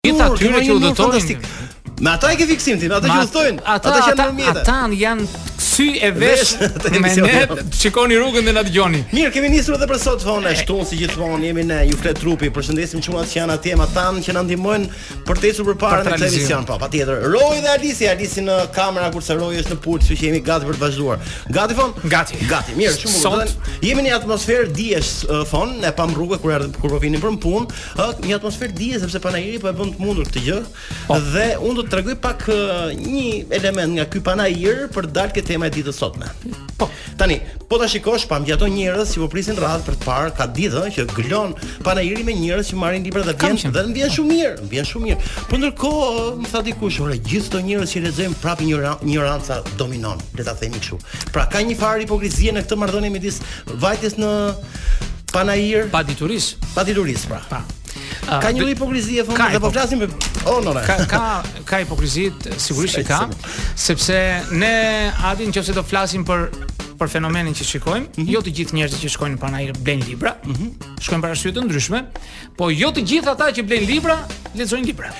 Ata atyre që udhëtojnë. Me ata e ke fiksim ti, me ata që udhëtojnë. Ata që janë në mjete. Ata janë sy e vesh me ne. Shikoni rrugën dhe na dëgjoni. Mirë, kemi nisur edhe për sot Fon, ashtu si gjithmonë jemi ne, ju flet trupi. Përshëndesim çunat që janë atje, ata që na ndihmojnë për të ecur përpara në këtë emision, po patjetër. Roi dhe Alisi, Alisi në kamera kurse Roi është në pult, kështu që jemi gati për të vazhduar. Gati fon? Gati. Gati. Mirë, shumë bukur. Jemi në atmosferë dijes fon, ne pamë rrugës kur kur po vinim për punë. Është një atmosferë dije sepse panairi po e bën të mundur këtë gjë. Po. Dhe unë do të tregoj pak uh, një element nga ky panair për të dalë te tema e ditës sotme. Po. Tani, po ta shikosh pa mbi ato njerëz që po prisin radhë për të parë, ka ditë ëh, që gëlon panairi me njerëz që marrin libra dhe Kam vjen qenë. dhe vjen shumë mirë, më vjen shumë mirë. Po ndërkohë, ëh, më tha dikush, ore, gjithë këto njerëz që lexojnë prapë injora, injoranca dominon, le ta themi kështu. Pra ka një farë hipokrizie në këtë marrëdhënie midis vajtjes në Panair. Paditurisë. Paditurisë, pra. Pa. Uh, ka një hipokrizi e thonë dhe po flasim për oh no ka ka ka hipokrizi sigurisht që ka sepse ne atin nëse do flasim për për fenomenin që shikojmë, mm -hmm. jo të gjithë njerëzit që shkojnë në panair blejnë libra, mm -hmm. shkojnë për arsye të ndryshme, po jo të gjithë ata që blen libra lexojnë libra.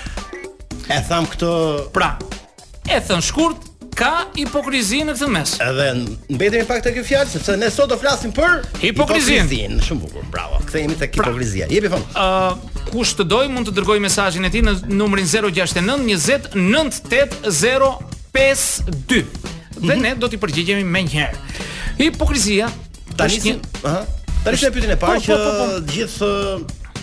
E thamë këtë, pra, E thënë shkurt, ka hipokrizi në këtë mes. Edhe mbetemi pak te kjo fjalë sepse ne sot do flasim për hipokrizinë. Hipokrizinë, shumë bukur. Bravo. Kthehemi tek pra, hipokrizia. Jepi Fon. Ë, uh, kush të dojë mund të dërgojë mesazhin e tij në numrin 069 20 98 052. Dhe mm -hmm. ne do t'i përgjigjemi menjëherë. Hipokrizia Tani si, ëh. Tani është pyetja e parë po, që po, po, po. gjithë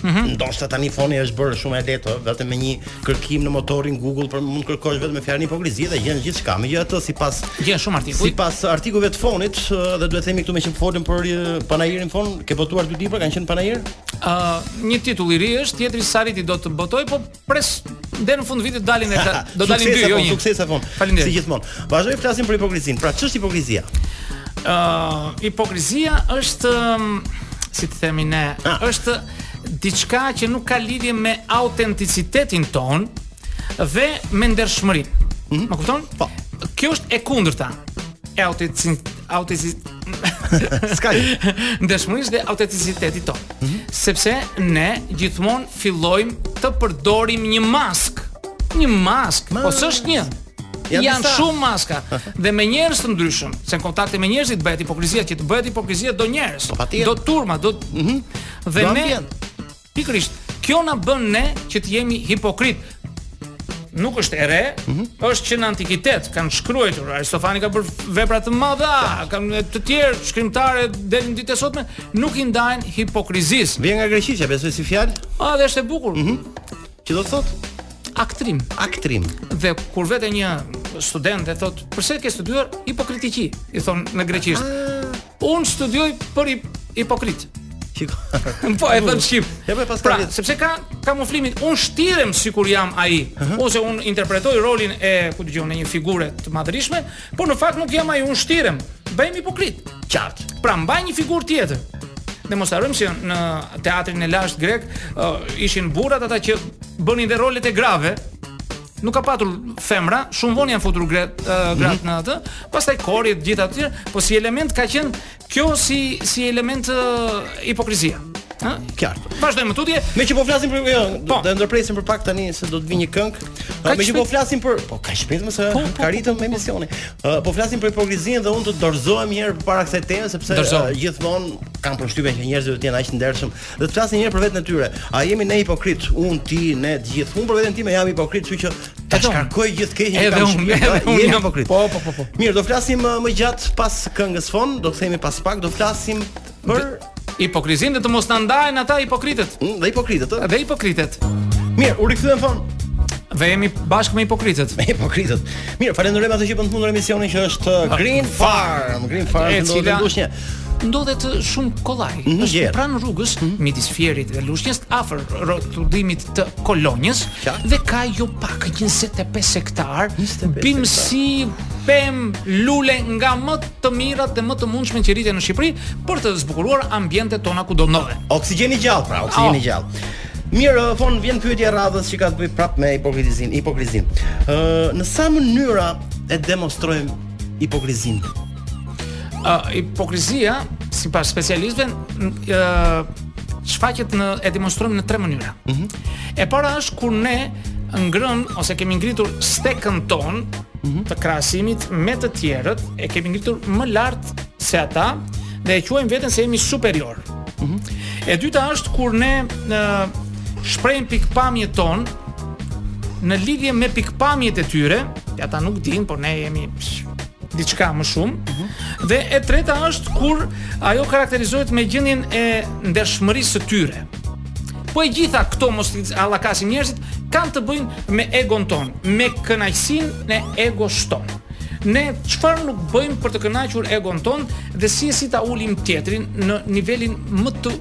Mm -hmm. Ndoshta tani foni është bërë shumë e lehtë, vetëm me një kërkim në motorin Google por mund të kërkosh vetëm me fjalën hipokrizi dhe gjen gjithçka. Megjithatë, sipas gjen shumë artikuj. Sipas artikujve të fonit, dhe duhet të themi këtu meqë folëm për panairin fon, ke botuar dy libra, kanë qenë në panair? Ë, uh, një titull i ri është, tjetri s'arrita dot ta botoj, po Pres deri në fund vitit dalin edhe do dalin dy, jo një. Suksese fon. Faleminderit. Si gjithmonë. Vazhdoj të flasim për hipokrizinë. Pra ç'është hipokrizia? Ëh, uh, hipokrizia është si të themi ne, ah. është diçka që nuk ka lidhje me autenticitetin tonë dhe me ndershmërinë. Mm -hmm. Ma kupton? Po. Kjo është e kundërta e autenticit S'ka Ndershmërisë dhe autenticitetit tonë mm -hmm. Sepse ne gjithmonë fillojmë të përdorim një maskë Një maskë, po maskë. është një Janë, janë shumë maska dhe me njerëz të ndryshëm, se në kontakte me njerëzit bëhet hipokrizia, që të bëhet hipokrizia do njerëz, po, do turma, do mm -hmm. dhe do ne Pikërisht, kjo na bën ne që të jemi hipokrit. Nuk është e re, mm -hmm. është që në antikitet kanë shkruar Aristofani ka bërë vepra të mëdha, kanë të tjerë shkrimtarë deri në ditën e sotme nuk i ndajnë hipokrizisë. Vjen nga greqishtja, besoj si fjalë. A dhe është e bukur. Mm -hmm. Që do të thotë aktrim, aktrim. Dhe kur vete një student e thotë, "Përse ke studiuar hipokritiqi?" i thonë në greqisht. Ah. Unë studioj për hipokrit. po e thonë shqip. Ja po pas pra, sepse ka kamuflimin, unë shtirem sikur jam ai, uh -huh. ose unë interpretoj rolin e, ku di unë, e një figure të madhërishme, por në fakt nuk jam ai, unë shtirem. Bëhem hipokrit. Qartë. Pra mbaj një figurë tjetër. Dhe mos harrojmë se në teatrin e lashtë grek uh, ishin burrat ata që bënin dhe rolet e grave. Nuk ka patur femra, shumë vonë janë futur gratë, uh, mhm. gratë mm -hmm. në atë. Pastaj kori të gjitha aty, po si element ka qenë kjo si si element uh, hipokrizia. Ha? Qartë. Vazhdojmë tutje. Meqë po flasim për jo, po. do të ndërpresim për pak tani se do të vijë një këngë. Uh, meqë po flasim për, po kaq shpejt më se po, po, ka po, ritëm po, po, emisioni. Uh, po flasim për hipokrizinë dhe unë do të dorëzohem një herë përpara kësaj teme sepse uh, gjithmonë kam përshtypjen që njerëzit do të jenë aq të ndershëm dhe të flasin një herë për veten e tyre. A jemi ne hipokrit? Unë, ti, ne të gjithë. Unë për veten time jam hipokrit, kështu që ta shkarkoj gjithë keqin që kam shumë. Edhe unë jam hipokrit. Po, po, po, po. Mirë, do flasim uh, më gjatë pas këngës Fon, do kthehemi pas pak, do flasim për hipokrizinë dhe të mos na ndahen ata hipokritët. Mm, dhe hipokritët, ëh. Dhe hipokritët. Mirë, u rikthyem Fon. Dhe jemi bashkë me hipokritët. Me hipokritët. Mirë, falenderojmë atë që bën të mundur emisionin që është uh, Green Farm. Green Farm do të ndush një. ndodhet shumë kollaj. Mm -hmm, është pranë rrugës mm -hmm. midis Fierit dhe Lushnjës, afër rrotullimit të Kolonjës ja. dhe ka jo pak 25 hektarë bimësi pemë lule nga më të mirat dhe më të mundshme që rriten në Shqipëri për të zbukuruar ambientet tona kudo ndodhen. Oksigjen i gjallë, pra, oksigjen i oh. gjallë. Mirë, uh, Fon vjen pyetja e radhës që ka të bëjë prapë me hipokrizinë, hipokrizinë. Ë, uh, në sa mënyra e demonstrojmë hipokrizinë? Uh, hipokrizia, sipas specialistëve, uh, shfaqet në, e demonstrojmë në tre mënyra. Mm -hmm. E para është kur ne ngremë ose kemi ngritur stekën tonë mhm. të krahasimit me të tjerët, e kemi ngritur më lart se ata dhe e quajmë veten se jemi superiorë. Mm -hmm. E dyta është kur ne uh, shprehim pikëpamjet tona në lidhje me pikëpamjet e tyre, ata nuk dinë, por ne jemi diçka më shumë. Mm -hmm. Dhe e treta është kur ajo karakterizohet me gjendjen e ndershmërisë së tyre. Po të gjitha këto mos hallakasim njerëzit kanë të bëjnë me egon tonë, me kënaqësinë e egos tonë. Ne çfarë nuk bëjmë për të kënaqur egon tonë dhe si e si ta ulim tjetrin në nivelin më të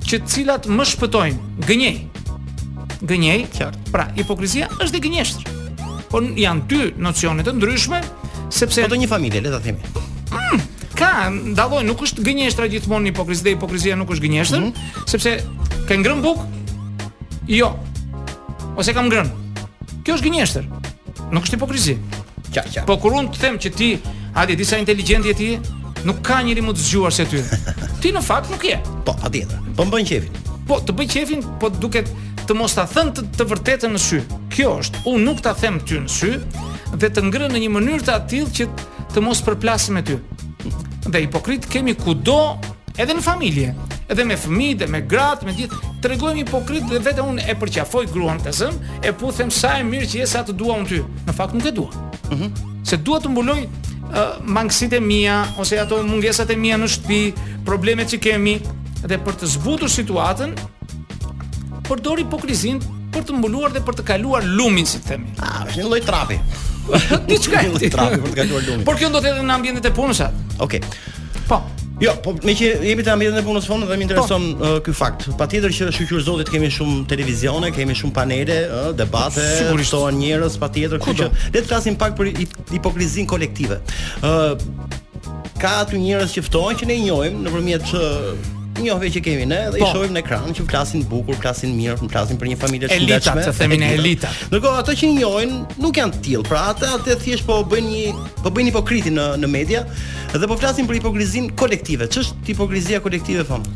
që të cilat më shpëtojnë. Gënjej. Gënjej, qartë. Pra, hipokrizia është edhe gënjeshtër. Po janë dy nocione të ndryshme, sepse Po të një familje, le ta themi. Mm, ka, dallojnë, nuk është gënjeshtra gjithmonë hipokrizi, dhe hipokrizia nuk është gënjeshtër, mm -hmm. sepse ke ngrënë bukë. Jo. Ose kam ngrënë. Kjo është gënjeshtër. Nuk është hipokrizi. Qartë, qartë. Po kur unë të them që ti, hajde ti sa inteligjent je ti, nuk ka njeri më të zgjuar se ty. ti në fakt nuk je. Po, patjetër. Po më bën qejfin. Po, të bëj qejfin, po duke të mos ta thënë të, të vërtetën në sy. Kjo është, unë nuk ta them ty në sy dhe të ngre në një mënyrë të atillë që të mos përplasem me ty. Dhe hipokritë kemi kudo Edhe në familje, edhe me fëmijë, me gratë, me gjithë, tregohemi hipokritë dhe vetë unë e përqafoj gruan ta zëmë, e po them sa e mirë që je sa të dua unë ty. Në fakt nuk e dua. Ëh. Mm -hmm. Se dua të mbuloj uh, mangësitë e mia ose ato mungesat e mia në shtëpi, problemet që kemi dhe për të zbutur situatën, përdor hipokrizinë për të mbuluar dhe për të kaluar lumin, si themi. Ah, është një lloj trapi. Diçka, një lloj trapi për të kaluar lumin. Por kjo ndodh edhe në ambientet e punës. Okej. Okay. Po. Jo, po meqë jemi te ambientet e punës Foni dhe më intereson po. uh, ky fakt. Patjetër që shyqyr zotit kemi shumë televizione, kemi shumë panele, uh, debate, ftohen njerëz, patjetër, kështu që le të flasim pak për hipokrizinë kolektive. Uh, ka aty njerëz që ftohen që ne i njohim nëpërmjet njohjeve që kemi ne dhe po. i shohim në ekran që flasin bukur, flasin mirë, po flasin për një familje të ndershme. Elita, të themi ne elita. Ndërkohë ato që i njohin nuk janë të tillë, pra ata aty thjesht po bëjnë një po bëjnë hipokritin në në media. Dhe po flasim për hipokrizinë kolektive. Ç'është hipokrizia kolektive Foni?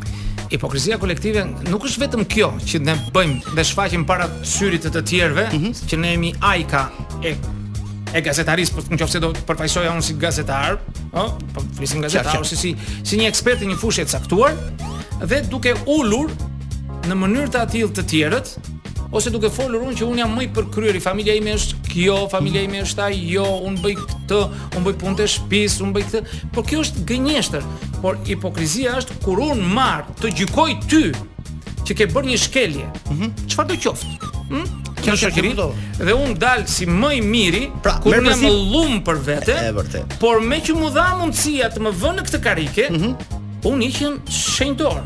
Hipokrizia kolektive nuk është vetëm kjo që ne bëjmë dhe shfaqim para syve të të tjerëve, mm -hmm. që ne jemi ajka e e gazetarisë, po në qoftë se do të përfaqësoja unë si gazetar, ë, po flasim gazetar ose si si një ekspert i një fushe të caktuar dhe duke ulur në mënyrë të atillë të tjerët, ose duke folur unë që unë jam më i përkryeri, familja ime është kjo, familja ime është ajo, unë bëj këtë, unë bëj punët e shtëpisë, unë bëj këtë. Por kjo është gënjeshtër. Por hipokrizia është kur unë marr të gjykoj ty që ke bërë një shkelje. Mhm. Çfarëdo qoftë? Hm? Kjo është gjë këtu. Dhe unë dal si më i miri, pra, kur unë jam më llum për vete. E vërtetë. Por meqë m'u dha mundësia të më vënë në këtë karrige, mm -hmm. Unë hiqem shenjtor.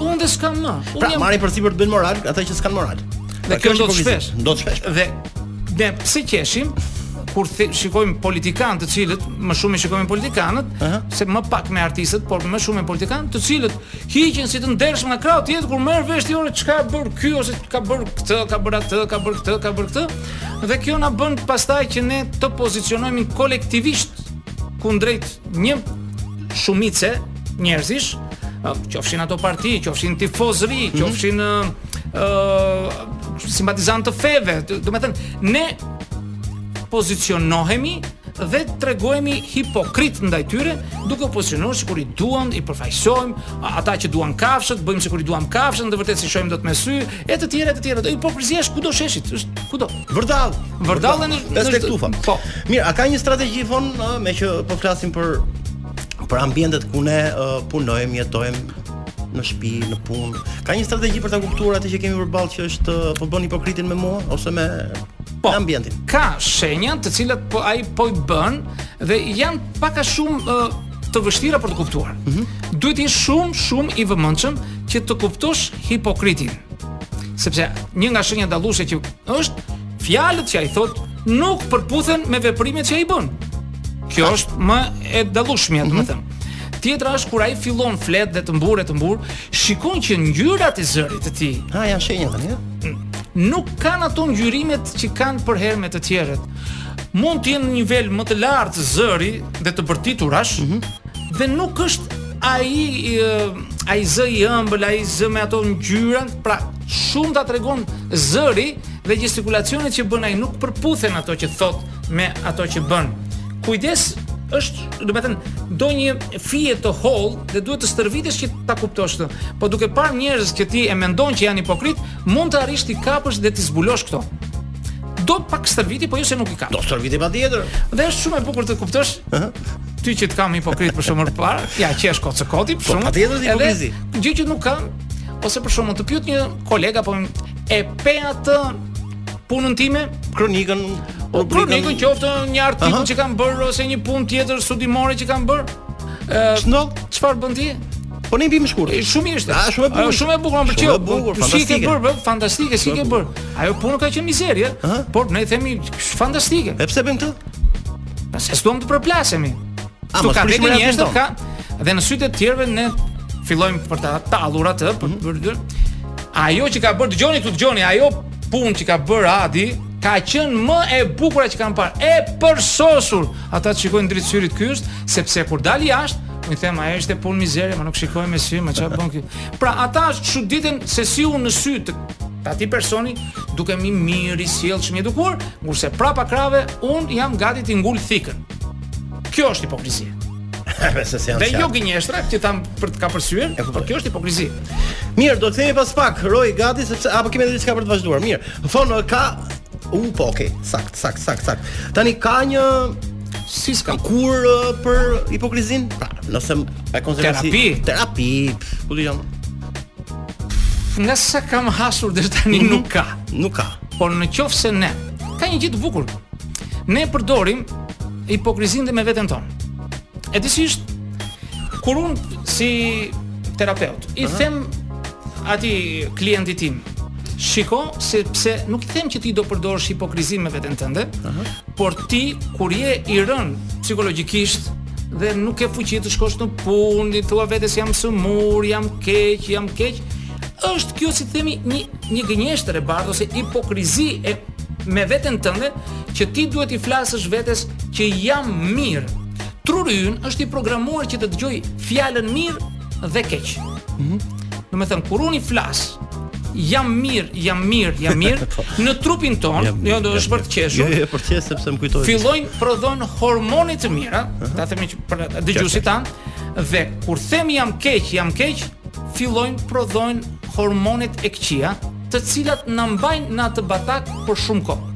Unë dhe s'kam më. Unë pra, jam... marrin për sipër të bëjnë moral, ata që s'kanë moral. Dhe pra, kjo ndodh shpesh, ndodh shpesh. Dhe ne pse qeshim kur the, shikojmë politikanë të cilët më shumë i shikojmë politikanët, uh -huh. se më pak me artistët, por më shumë me politikanë, të cilët hiqen si të ndershëm nga krahu tjetër kur merr vesh ti ore ç'ka bërë ky ose ka bërë këtë, ka bërë atë, ka bërë këtë, ka bërë këtë. Dhe kjo na bën pastaj që ne të pozicionohemi kolektivisht kundrejt një shumice njerëzish, qofshin ato parti, qofshin tifozëri, mhm. qofshin mm -hmm. uh, simpatizantë të feve, domethënë ne pozicionohemi dhe tregohemi hipokrit ndaj tyre, duke u pozicionuar sikur i duam, i përfaqësojmë, ata që duan kafshët, bëjmë sikur i duam kafshët, në të vërtetë s'i shohim dot me sy, e të tjera e të tjera. Hipokrizia është kudo sheshit, është kudo. Vërdall. Vërdallë është tek tufa. Po. Mirë, a ka një strategji Vonë, meqë po flasim për për ambientet ku ne uh, punojmë, jetojmë në shtëpi, në punë. Ka një strategji për ta kuptuar atë që kemi përballë që është po bën hipokritin me mua ose me po, në ambientin. Ka shenja të cilat po ai po i bën dhe janë pak a shumë uh, të vështira për t'u kuptuar. Mm -hmm. Duhet të jesh shumë shumë i vëmendshëm që të kuptosh hipokritin. Sepse një nga shenjat dalluese që është fjalët që ai thotë nuk përputhen me veprimet që ai bën. Kjo është më e dallueshmja, mm -hmm. domethënë. Tjetra është kur ai fillon flet dhe të mburr të mburr, shikon që ngjyrat e zërit të tij. Ha janë shenja tani, ja? Nuk kanë ato ngjyrimet që kanë përherë me të tjerët. Mund të jenë në nivel më të lartë zëri dhe të bërtiturash, mm -hmm. Dhe nuk është ai ai zë i ëmbël, ai zë me ato ngjyra, pra shumë ta tregon zëri dhe gjestikulacionet që bën ai nuk përputhen ato që thotë me ato që bën. Kujdes është, domethënë, do një fije të hollë dhe duhet të stërvitesh që ta kuptosh këtë. Po duke parë njerëz që ti e mendon që janë hipokritë, mund të arrish t'i kapësh dhe t'i zbulosh këto do pak stërvitje, po jo se nuk i ka. Do stërvitje patjetër. Dhe është shumë e bukur të kuptosh. Ty që të kam hipokrit për shembull më parë, ja qesh kot së koti për po, shumë. Patjetër hipokrizi. Gjë që nuk kam ose për shembull të pyet një koleg a po e pe atë punën time, kronikën, o kronikën qoftë një artikull që kam bërë ose një punë tjetër studimore që kam bërë. Ç'ndodh? Çfarë bën ti? Po ne i biem shkurt. Shumë mirë ishte. Ah, shumë e bukur. Shumë e bukur, më pëlqeu. Shumë e bukur, fantastike. Si ke bërë, bërë, fantastike, si ke bërë. Ajo punë ka qenë mizerje, por ne themi fantastike. E pse bën këtë? Nëse s'duam të përplasemi. A mos prishemi me njerëz ka dhe në sy të të tjerëve ne fillojmë për ta tallur atë për mhm. për dy. Ajo që ka bërë dëgjoni këtu dëgjoni, ajo punë që ka bërë Adi ka qenë më e bukura që kam parë. E përsosur. Ata të shikojnë drejt syrit ky është, sepse kur dal jashtë, më them ajo është punë mizerje, më nuk shikoj me sy, më çfarë bën ky. Pra ata çuditen se si unë në sy të atij personi dukem i mirë, i sjellë, shumë i edukuar, Kurse prapa krahëve un jam gati t'i ngul thikën. Kjo është hipokrizi. Nëse s'janë. Dhe jo gënjeshtra, që tham për të kapërsyer, po, por kjo është hipokrizi. Mirë, do të themi pas pak, rri gati sepse apo kemi edhe diçka për të vazhduar. Mirë. Fon ka u po, okay, sakt, sakt, sakt, sakt. Tani ka një si s'ka kur uh, për hipokrizin? Pra, nëse e konsideron si terapi, terapi, ku do jam? Nëse kam hasur deri tani mm -hmm. nuk ka, nuk ka. Por në qoftë se ne ka një gjë të bukur. Ne e përdorim hipokrizinë dhe me veten tonë. E di si është kur un si terapeut i uh -huh. them atij klientit tim, shiko sepse nuk i them që ti do përdorësh hipokrizi me veten tënde, uh -huh. por ti kur je i rënë psikologjikisht dhe nuk ke fuqi të shkosh në punë, i thua vetes jam sëmur, jam keq, jam keq, është kjo si themi një një gënjeshtër e bardhë ose hipokrizi me veten tënde që ti duhet t'i flasësh vetes që jam mirë. Truri ynë është i programuar që të dëgjojë fjalën mirë dhe keq. Mm -hmm. Domethënë kur unë i flas jam mirë, jam mirë, jam mirë po. në trupin tonë, jo do të është për të qeshur. Jo, jo, për të qeshur sepse më kujtohet. Fillojnë prodhojnë hormone të mira, uh -huh. ta themi që për dëgjuesit tanë, dhe kur themi jam keq, jam keq, fillojnë prodhojnë hormonet e këqija, të cilat na mbajnë në atë batak për shumë kohë.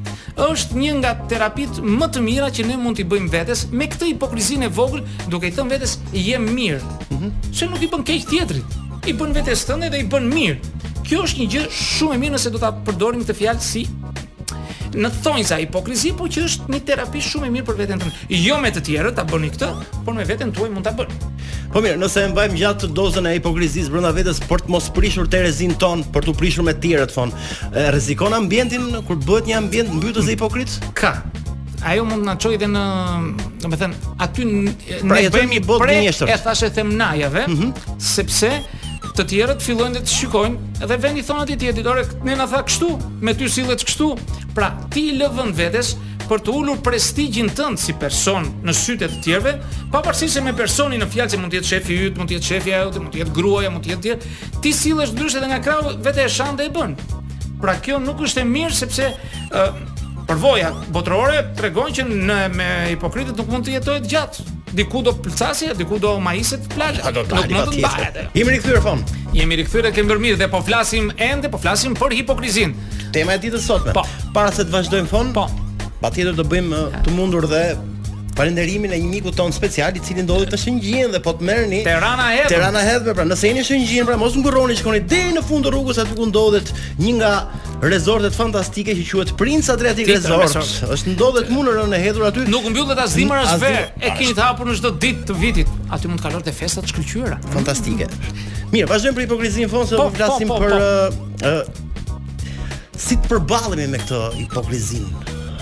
Është një nga terapitë më të mira që ne mund t'i bëjmë vetes me këtë hipokrizinë e vogël, duke i thënë vetes jam mirë. Ëh, mhm. se nuk i bën keq tjetrit, i bën vetes tënde dhe i bën mirë. Kjo është një gjë shumë e mirë nëse do ta përdorim këtë fjalë si Në thonjza hipokrizi, po që është një terapi shumë e mirë për veten tonë. Jo me të tjerët ta bëni këtë, por me veten tuaj mund ta bëni. Po mirë, nëse e mbajmë gjatë dozën e hipokrizisë brenda vetes për të mos prishur terezinë tonë, për t'u prishur me të tjerët fon, e rrezikon ambientin kur bëhet një ambient mbytës e hipokrit? Ka. Ajo mund të na çojë edhe në, domethënë, aty n- Pra, ne bëhemi një botë pre- gënjeshtër. e thashethemnajave, sepse Të tjerët fillojnë dhe të shikojnë dhe venë i thonë atij tjetrit, "Ore, ne na tha kështu, me ty sillet kështu." Pra, ti i lë vend vetes për të ulur prestigjin tënd si person në sytë e të tjerëve, pavarësisht se me personin në fjalë që mund të jetë shefi yt, mund të jetë shefja jote, mund të jetë gruaja, mund të jetë tjetër, ti sillesh ndryshe dhe nga krahu vete e shan dhe e bën. Pra kjo nuk është e mirë sepse uh, përvoja botërore tregon që në me hipokritët nuk mund të jetohet gjatë. Diku do pëlcasi, diku do majiset plazh. Do të dalë patjetër. Jemi rikthyer fon. Jemi rikthyer e kemi bërë mirë dhe po flasim ende, po flasim për hipokrizinë. Tema e ditës së sotme. Po. Para se të vazhdojmë fon, po. Patjetër do bëjmë të mundur dhe falënderimin e një miku tonë special i cili ndodhet në Shëngjin dhe po të merrni te Rana e Hedhun. Te Rana e Hedhun, pra nëse jeni në Shëngjin, pra mos ngurroni shkoni deri në fund të rrugës aty ku ndodhet një nga Rezortet fantastike që quhet Prince Adriatic Resort. resort. Është ndodhet mu në rënë e hedhur aty. Nuk mbyllet as dimër as verë. E keni të hapur në çdo ditë të vitit. Aty mund të kaloni te festa të shkëlqyera. fantastike. Mirë, vazhdojmë për hipokrizinë Fon se Po, po flasim po, po, për po. ë, ë, si të përballemi me këtë hipokrizinë,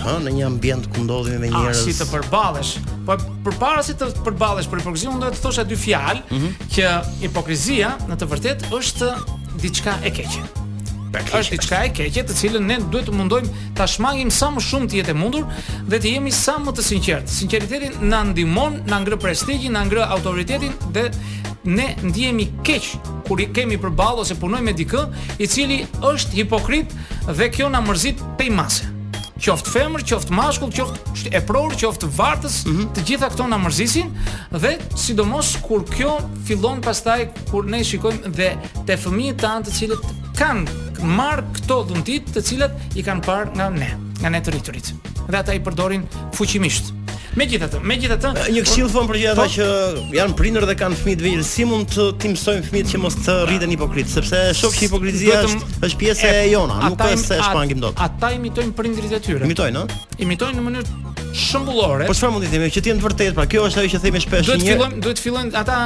ha, në një ambient ku ndodhemi me Ah, njerëz. si të përballesh. Po përpara se të përballesh për hipokrizinë, unë do të thosha dy fjalë Mhm. që hipokrizia në të vërtetë është diçka e keqe. është diçka e keqe të cilën ne duhet të mundojmë ta shmangim sa më shumë të jetë e mundur dhe të jemi sa më të sinqertë. Sinqeriteti na ndihmon, na ngre prestigjin, na ngre autoritetin dhe ne ndihemi keq kur i kemi përballë ose punojmë me dikë i cili është hipokrit dhe kjo na mërzit pej mase. Qoftë femër, qoftë mashkull, qoftë epror, qoftë vartës, mm -hmm. të gjitha këto na mërzisin dhe sidomos kur kjo fillon pastaj kur ne shikojmë dhe te fëmijët tanë të cilët kanë marrë këto dhuntitë të cilat i kanë parë nga ne, nga ne të rriturit. Dhe ata i përdorin fuqimisht. Megjithatë, megjithatë, një këshillë Fon për gjithë ata po. që janë prindër dhe kanë fëmijë të vegjël, si mund t'i mësojmë fëmijët që mos të rriten hipokritë, sepse shoh që hipokrizia është është pjesë e jona, nuk është se e shmangim dot. Ata imitojnë prindërit e tyre. Imitojnë, ëh? Imitojnë në mënyrë shembullore. Po çfarë mund të themi që ti në të vërtetë, pra kjo është ajo që themi shpesh. Duhet të fillojmë, duhet të fillojmë ata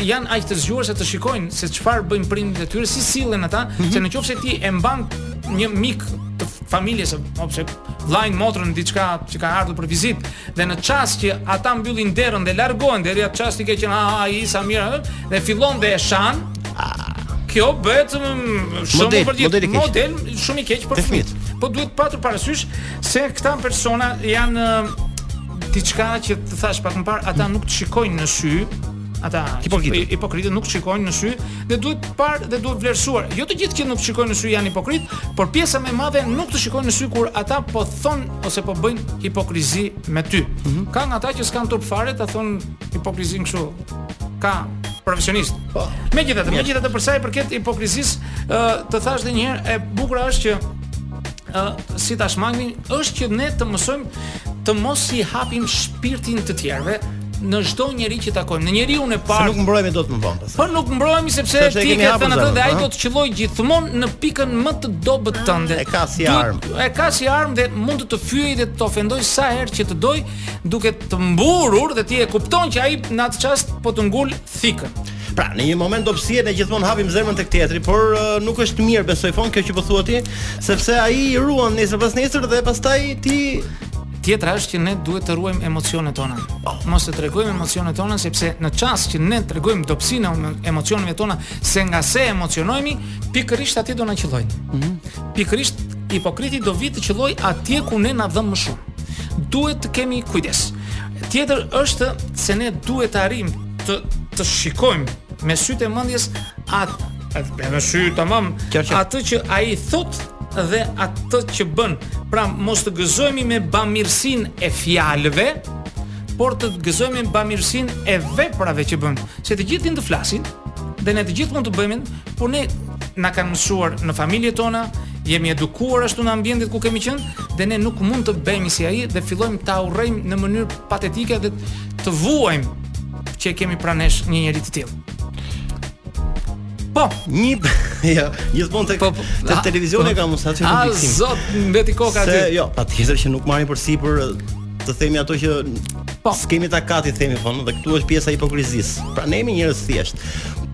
janë aq të zgjuar se të shikojnë se çfarë bëjnë prindërit e tyre, si sillen ata, mm -hmm. se në qoftë se ti e mban një mik të familjes ose vëllain motrën diçka që ka ardhur për vizitë dhe në çast që ata mbyllin derën dhe largohen deri atë çast i ke qenë ha i sa mirë dhe fillon dhe e shan ah. kjo bëhet mm, shumë model, për model, model shumë i keq për fëmijët po duhet patur parasysh Se këta persona janë diçka që të thashë pak më parë, ata nuk të shikojnë në sy, ata hipokritët hipokritët nuk shikojnë në sy dhe duhet të parë dhe duhet vlerësuar. Jo të gjithë që nuk shikojnë në sy janë hipokritë, por pjesa më e madhe nuk të shikojnë në sy kur ata po thonë ose po bëjnë hipokrizi me ty. Mm -hmm. Ka nga ata që s'kan turp fare ta thonë hipokrizinë kështu. Ka profesionistë. Po. Megjithatë, megjithatë për sa i përket hipokrizisë, të thashë edhe një herë e bukur është që ë si ta shmangim është që ne të mësojmë të mos i hapim shpirtin të tjerëve në çdo njeri që takojmë. Në njeriun e parë. Se nuk mbrohemi dot më vonë pastaj. Po nuk mbrohemi sepse ti ke thënë atë dhe ai do të qëllojë gjithmonë në pikën më të dobët tënde. E ka si armë. E ka si armë dhe mund të të fyejë dhe të ofendojë sa herë që të dojë, duke të mburur dhe ti e kupton që ai në atë çast po të ngul thikën. Pra, në një moment dobësie ne gjithmonë hapim zemrën tek tjetri, por uh, nuk është mirë besoj thonë kjo që po thua ti, sepse ai i ruan nesër pas nesër dhe pastaj ti Tjetra është që ne duhet të ruajmë emocionet tona. Po. Mos të tregojmë emocionet tona sepse në çast që ne tregojmë dobësinë e emocioneve tona, se nga se emocionohemi, pikërisht atje do na qëllojnë. Mm -hmm. Pikërisht hipokriti do vijë të qëllojë atje ku ne na dhemb më shumë. Duhet të kemi kujdes. Tjetër është se ne duhet të arrijmë të të shikojmë me sytë e mendjes atë atë me sy tamam atë që ai thotë dhe atë që bën. Pra mos të gëzohemi me bamirësinë e fjalëve, por të gëzohemi me bamirësinë e veprave që bën. Se të gjithë dinë të flasin dhe ne të gjithë mund të bëjmë, por ne na kanë mësuar në familjet tona, jemi edukuar ashtu në ambientet ku kemi qenë dhe ne nuk mund të bëhemi si ai dhe fillojmë ta urrejmë në mënyrë patetike dhe të vuajmë që e kemi pranesh një njeri të tillë. Po, një jo, gjithmonë tek po, po, te televizioni po. kam mos atë fiksim. A zot mbeti koka aty. Jo, patjetër që nuk marrin përsipër të themi ato që po s'kemi takat t'i themi po dhe këtu është pjesa e hipokrizisë. Pra ne jemi njerëz thjesht.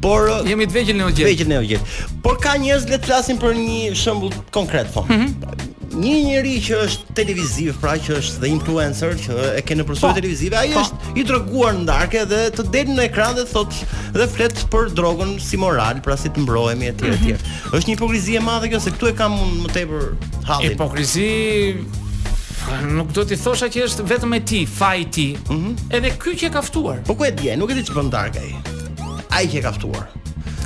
Por jemi të vegjël në ojë. Vegjël në ojë. Por ka njerëz le të flasim për një shembull konkret po. Mm -hmm. Një njeri që është televiziv, pra që është dhe influencer që e ke në përsoj po, televizive, ai po. është i droguar në darkë dhe të del në ekran dhe thotë dhe flet për drogën si moral, pra si të mbrohemi etj etj. Mm -hmm. Është një hipokrizi e madhe kjo se këtu e kam unë më tepër hallin. Hipokrizi nuk do t'i thosha që është vetëm e tij, faj i tij. Mm -hmm. Edhe ky që e ka ftuar. Po ku e di, nuk e di ç'bën në darkë ai. Ai që e ka ftuar.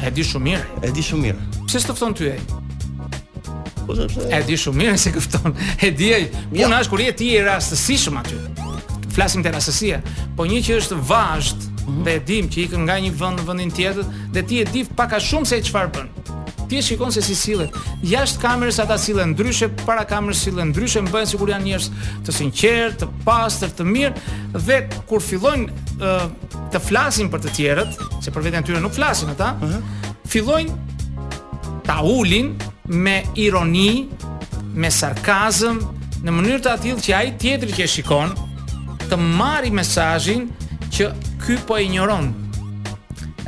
E di shumë mirë. E di shumë mirë. Pse s'të fton ty ai? Po do të. E di shumë mirë se kë fton. E di ai. Puna është kur je ti i rastësishëm aty. Flasim te rastësia. Po një që është vazhd mhm. dhe e dimë që ikën nga një vend në vendin tjetër dhe ti e di pak a shumë se çfarë bën. Ti e shikon se si sillet. Jashtë kamerës ata sillen ndryshe, para kamerës sillen ndryshe, bëhen sikur janë njerëz të sinqertë, të pastër, të mirë dhe kur fillojnë uh, të flasin për të tjerët, se për veten e tyre nuk flasin ata, uh mhm. -huh. fillojnë ta ulin me ironi, me sarkazëm, në mënyrë të atillë që ai tjetri që e shikon të marrë mesazhin që ky po e injoron.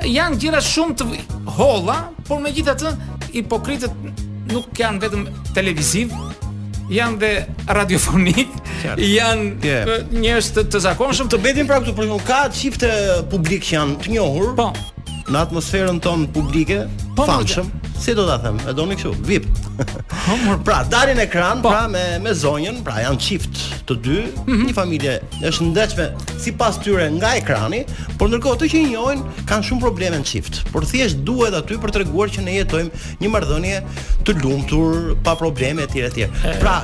Janë gjëra shumë të holla, por megjithatë hipokritët nuk janë vetëm televizivë, janë dhe radiofonikë, janë yeah. njerëz të zakonshëm të mbetemi pra këtu, por ka çifte publike që janë të njohur. Po. në atmosferën tonë publike, të famshëm, si do ta them, e doni kështu, VIP. Po, pra, dalin në ekran po. pra me me zonjën, pra janë çift të dy, mm -hmm. një familje e shëndetshme sipas tyre nga ekrani, por ndërkohë ata që i njohin kanë shumë probleme në çift. Por thjesht duhet aty për të treguar që ne jetojmë një marrëdhënie të lumtur, pa probleme etj etj. Pra,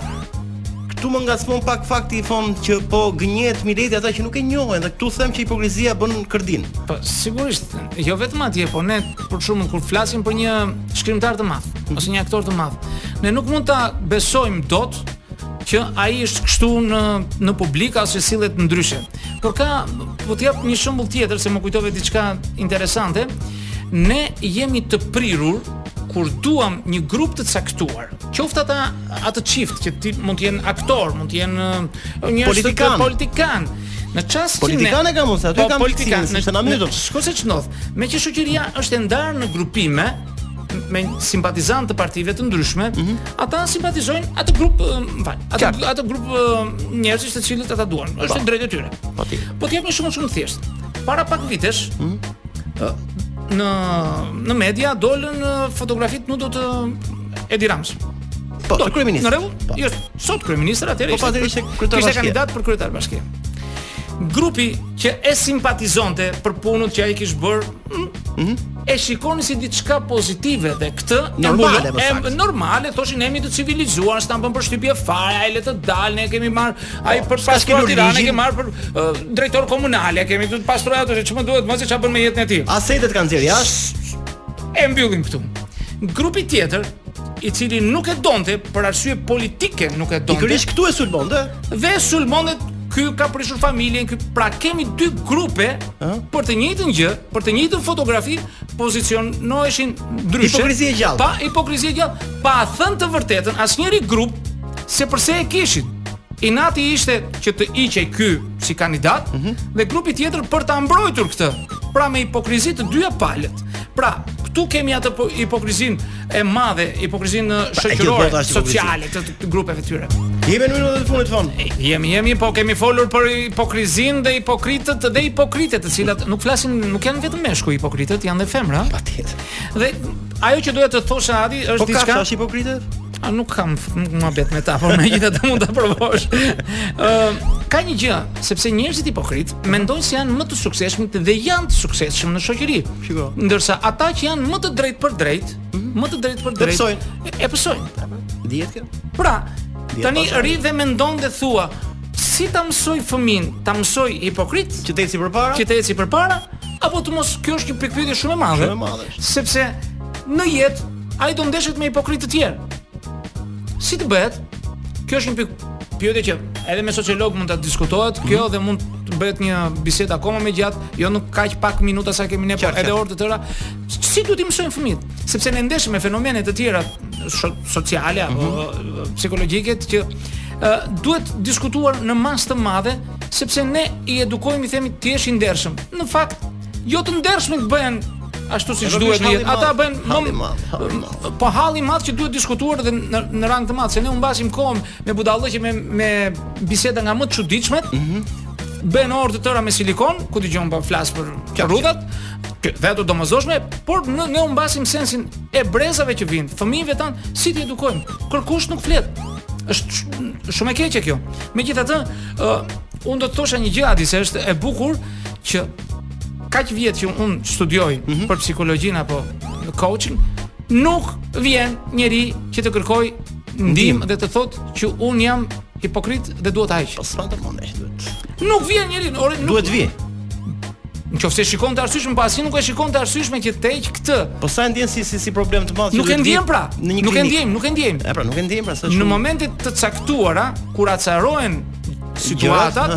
Këtu më ngacmon pak fakti i, Fon, që po gënjehet mileti ata që nuk e njohin dhe këtu them që hipokrizia bën kërdinë. Po sigurisht, jo vetëm atje, po ne për shembull kur flasim për një shkrimtar të madh mhm. ose një aktor të madh, ne nuk mund ta besojmë dot që ai është kështu në në publik ose sillet ndryshe. Por ka po të jap një shembull tjetër se më kujtove diçka interesante. Ne jemi të prirur kur duam një grup të caktuar Qoftë ata atë çift që ti mund të jenë aktorë, mund të jenë njerëz politikanë. politikan. Në çast politikan e kam unë, aty po, kam politikan, në çfarë mënyrë do të shkojë se ç'ndodh. Meqë shoqëria është e ndarë në grupime, me simpatizantët të partive të ndryshme, mm -hmm. ata simpatizojnë atë grup, më fal, atë atë grup njerëzish të cilët ata duan. Është e drejta e tyre. Po ti. Po të jap një shembull shumë të thjeshtë. Para pak vitesh, mm -hmm. në në media dolën fotografitë nudo të Edi Ramës. Po, të kryeministrit. Në rregull? Po. Jo, sot kryeministër atëherë po, ishte. Po, ishte kryetar bashkie. Ishte kandidat për kryetar bashkie. Grupi që e simpatizonte për punën që ai kish bërë, mm -hmm. e shikonin si diçka pozitive dhe këtë normale, e, e normale, thoshin ne jemi të civilizuar, s'na bën përshtypje fare, ai le të dalë, ne kemi marrë Ai për pastrim të Tiranës e kemi marrë për uh, drejtor komunale, e kemi këtu të pastrojë ato që ç'më duhet mua se çfarë bën me jetën e tij. Asetet kanë dhënë jashtë. E mbyllim këtu. Grupi tjetër i cili nuk e donte për arsye politike nuk e donte. Pikërisht këtu e sulmonte dhe sulmonte ky ka prishur familjen, ky pra kemi dy grupe ha? për të njëjtën gjë, për të njëjtën fotografi pozicionoheshin ndryshe. Hipokrizi e gjallë. Po, hipokrizi e gjallë, pa thënë të vërtetën, asnjëri grup se përse e kishin. Inati ishte që të hiqej ky si kandidat mm -hmm. dhe grupi tjetër për ta mbrojtur këtë. Pra me hipokrizi të dyja palët. Pra, këtu kemi atë po- hipokrizinë e madhe, hipokrizinë shoqërore, sociale të, të grupeve të tyre. Jemi në minutat e fundit Fon. Jemi, jemi, po kemi folur për hipokrizinë dhe hipokritët dhe hipokritet, të cilat nuk flasin, nuk janë vetëm meshkuj hipokritët, janë dhe femra. Patjetër. Dhe ajo që doja të thosha Adi është po diçka. Po ka hipokritët? A nuk kam muhabet me ta, por megjithatë mund ta provosh. Ë, uh, ka një gjë, sepse njerëzit hipokritë mendojnë se janë më të suksesshëm dhe janë të suksesshëm në shoqëri. Shiko. Ndërsa ata që janë më të drejtpërdrejtë, mm -hmm. më të drejtpërdrejtë. Pësojnë. E pësojnë. Dihet kjo? Pra, tani rri dhe mendon dhe thua, si ta mësoj fëmijën, ta mësoj hipokrit që të ecë përpara? Që të ecë përpara? Apo të mos kjo është një pikëpyetje shumë e madhe. Shumë e madhe. Sepse në jetë ai do ndeshet me hipokritë të tjerë. Si të bëhet? Kjo është një pikëpyetje që edhe me sociologë mund ta diskutohet, kjo mhm. dhe mund të bëhet një bisedë akoma më e gjatë, jo nuk kaq pak minuta sa kemi ne, por edhe orë të tëra. Si duhet t'i mësojmë fëmijët? Sepse ne ndeshemi me fenomene të tjera sociale apo mm -hmm. psikologjike që duhet diskutuar në masë të madhe sepse ne i edukojmë i themi të jesh i ndershëm. Në fakt jo të ndershmit bëhen ashtu siç duhet në jetë. Ata bëjnë hall i madh, hall i madh. Po hall i madh që duhet diskutuar dhe në, në rang të madh, se ne humbasim kohën me budallëqe me me biseda nga më të çuditshmet. Ëh. Mm -hmm. Bëhen orë të tëra me silikon, ku dëgjon pa po flas për rrudat. Dhe ato të domosdoshme, por në ne humbasim sensin e brezave që vijnë, fëmijëve tanë, si t'i edukojmë? Kërkush nuk flet. Është shumë e keqe kjo. Megjithatë, ëh, uh, unë do të thosha një gjë aty se është e bukur, që kaq vjet që unë studioj mm -hmm. për psikologjinë apo coaching, nuk vjen njeri që të kërkojë ndihmë dhe të thotë që unë jam hipokrit dhe duhet ta heq. Po s'ka të mundë duhet. Nuk vjen njeri, ore nuk duhet vjen. Në qoftë se e shikon të arsyshme, pa po asnjë nuk e shikon të arsyshme që ta heqë këtë Po s'e ndjen si, si, si problem të madh Nuk e ndjen pra, nuk e ndjen, nuk e ndjen E pra, nuk e ndjen pra Në momente të caktuara, kur acarohen situatat,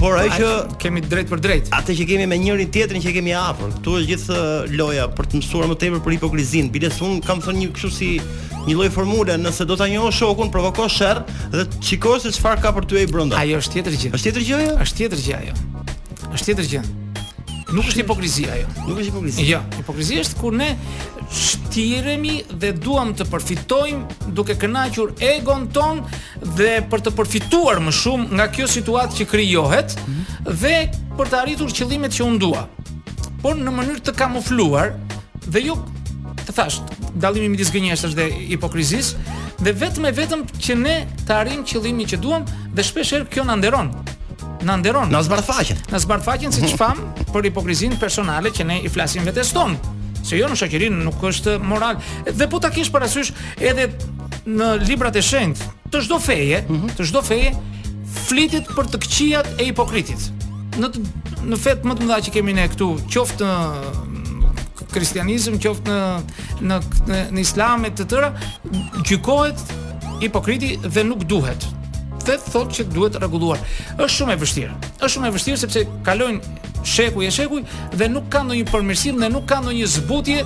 Por ai që kemi drejtpërdrejt. Atë që kemi me njëri-tjetrin që kemi afër. Këtu është gjithë uh, loja për të mësuar më tepër për hipokrizinë. Biles unë kam thënë një kështu si një lloj formule, nëse do ta njohësh shokun, provoko sherr dhe shiko se çfarë ka për ty ai brenda. Ajo është tjetër gjë. Është tjetër gjë ajo? Është tjetër gjë ajo. Është tjetër gjë. Nuk është hipokrizia ajo. Nuk është hipokrizia. Jo, hipokrizia është kur ne shtiremi dhe duam të përfitojmë duke kënaqur egon tonë dhe për të përfituar më shumë nga kjo situatë që krijohet dhe për të arritur qëllimet që unë dua. Por në mënyrë të kamufluar dhe jo të thashë dallimi midis gënjeshtrës dhe hipokrizisë dhe vetëm e vetëm që ne të arrijmë qëllimin që duam dhe shpesh herë kjo na nderon. Na nderon. Na zbardh faqen. Na zbardh faqen siç thamë për hipokrizinë personale që ne i flasim vetes tonë. Se ajo në shoqëri nuk është moral. Dhe po ta kesh parasysh edhe në librat e shenjtë të çdo feje, mm -hmm. të çdo feje flitet për të këqijat e hipokritit. Në të, në fetë më të mëdha që kemi ne këtu, qoftë në kristianizëm, qoftë në në në, në islam e të tëra, gjykohet hipokriti dhe nuk duhet. Dhe thotë që duhet rregulluar. Është shumë e vështirë. Është shumë e vështirë sepse kalojnë shekuj e shekuj dhe nuk ka ndonjë përmirësim dhe nuk ka ndonjë zbutje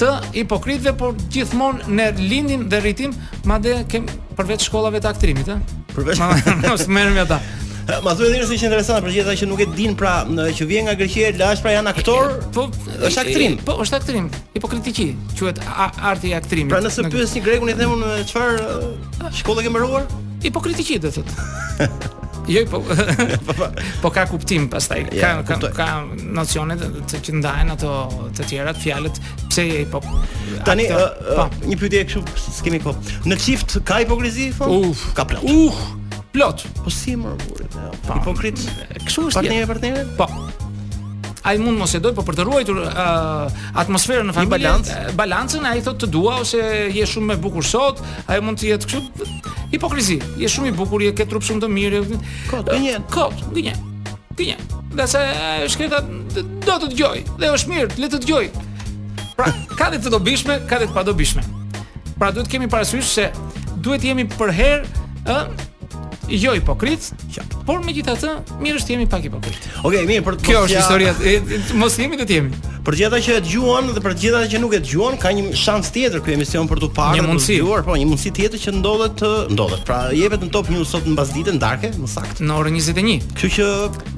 të hipokritëve, por gjithmonë ne lindim dhe rritim, madje kemi përveç shkollave të aktrimit, ë. Përveç ma mos merrem ata. Ma thuaj edhe se është interesante për gjithë ata që nuk e din pra në, që vjen nga Greqia e lashtë pra janë aktor, po është aktrim. Po është aktrim. Hipokritiqi, quhet arti i aktrimit. Pra nëse pyetni grekun i themun çfarë Shkolle ke mbaruar? Hipokritiqi do thotë. Jo, po, po, po. po ka kuptim pastaj. Ka ja, ka, ka nocione të, të që ndajnë ato të tjera, fjalët pse je po. Tani uh, uh, një pyetje kështu s'kemi kohë. Po. Në çift ka hipokrizi Fon? Po? Uf, ka plot. Uf, plot. Po si më vuri. Po. Hipokrit. Kështu është. Partneri partneri? Po. Ai mund mos e dojë, po për të ruajtur uh, atmosferën në familje, balancën, ai thotë të dua ose je shumë e bukur sot, Ajo mund të jetë kështu hipokrizi. Je shumë i bukur, je ke trup shumë të mirë. Kot, gënjen. Kot, gënjen. Gënjen. Ngase e shkreta do të dëgjojë, dhe është mirë, le të dëgjojë. Pra, ka dhe të dobishme, ka dhe të padobishme. Pra, duhet kemi parasysh se duhet jemi përherë, ë, jo hipokrit, Qartë. Por megjithatë, mirë është jemi pak hipokrit. Okej, okay, mirë, për të Kjo është historia, mos jemi do të jemi. Për gjithë ata që e dëgjuan dhe për të gjithë ata që nuk e dëgjuan, ka një shans tjetër ky emision për t'u parë dhe dëgjuar, po një mundësi tjetër që ndodhet të ndodhet. Pra, jepet në Top News sot mbasdite në darkë, më saktë. Në orën 21. Kështu që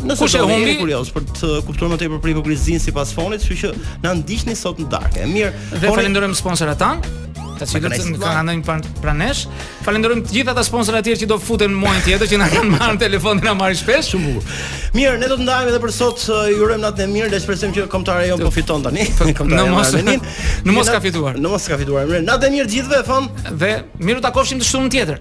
nëse kush e humbi kurioz për të kuptuar më tepër për hipokrizinë sipas Fonit, kështu që na ndiqni sot në darkë. Mirë, dhe falenderojmë sponsorat tanë. Të cilët na kanë ndenjur pranë, Falenderojmë të gjithë ata sponsorë të tjerë që do futen muajin tjetër që na kanë marrë në telefon dhe na marrin shpesh. Shumë bukur. Mirë, ne do të ndahemi edhe për sot. Uh, ju urojmë natën e mirë. Le të shpresojmë që kombëtarja jonë po fiton tani. Në mos në mos ka fituar. Në mos ka fituar. Mirë, natën e mirë të gjithëve, Fon. Dhe mirutakofshim të shtunën tjetër.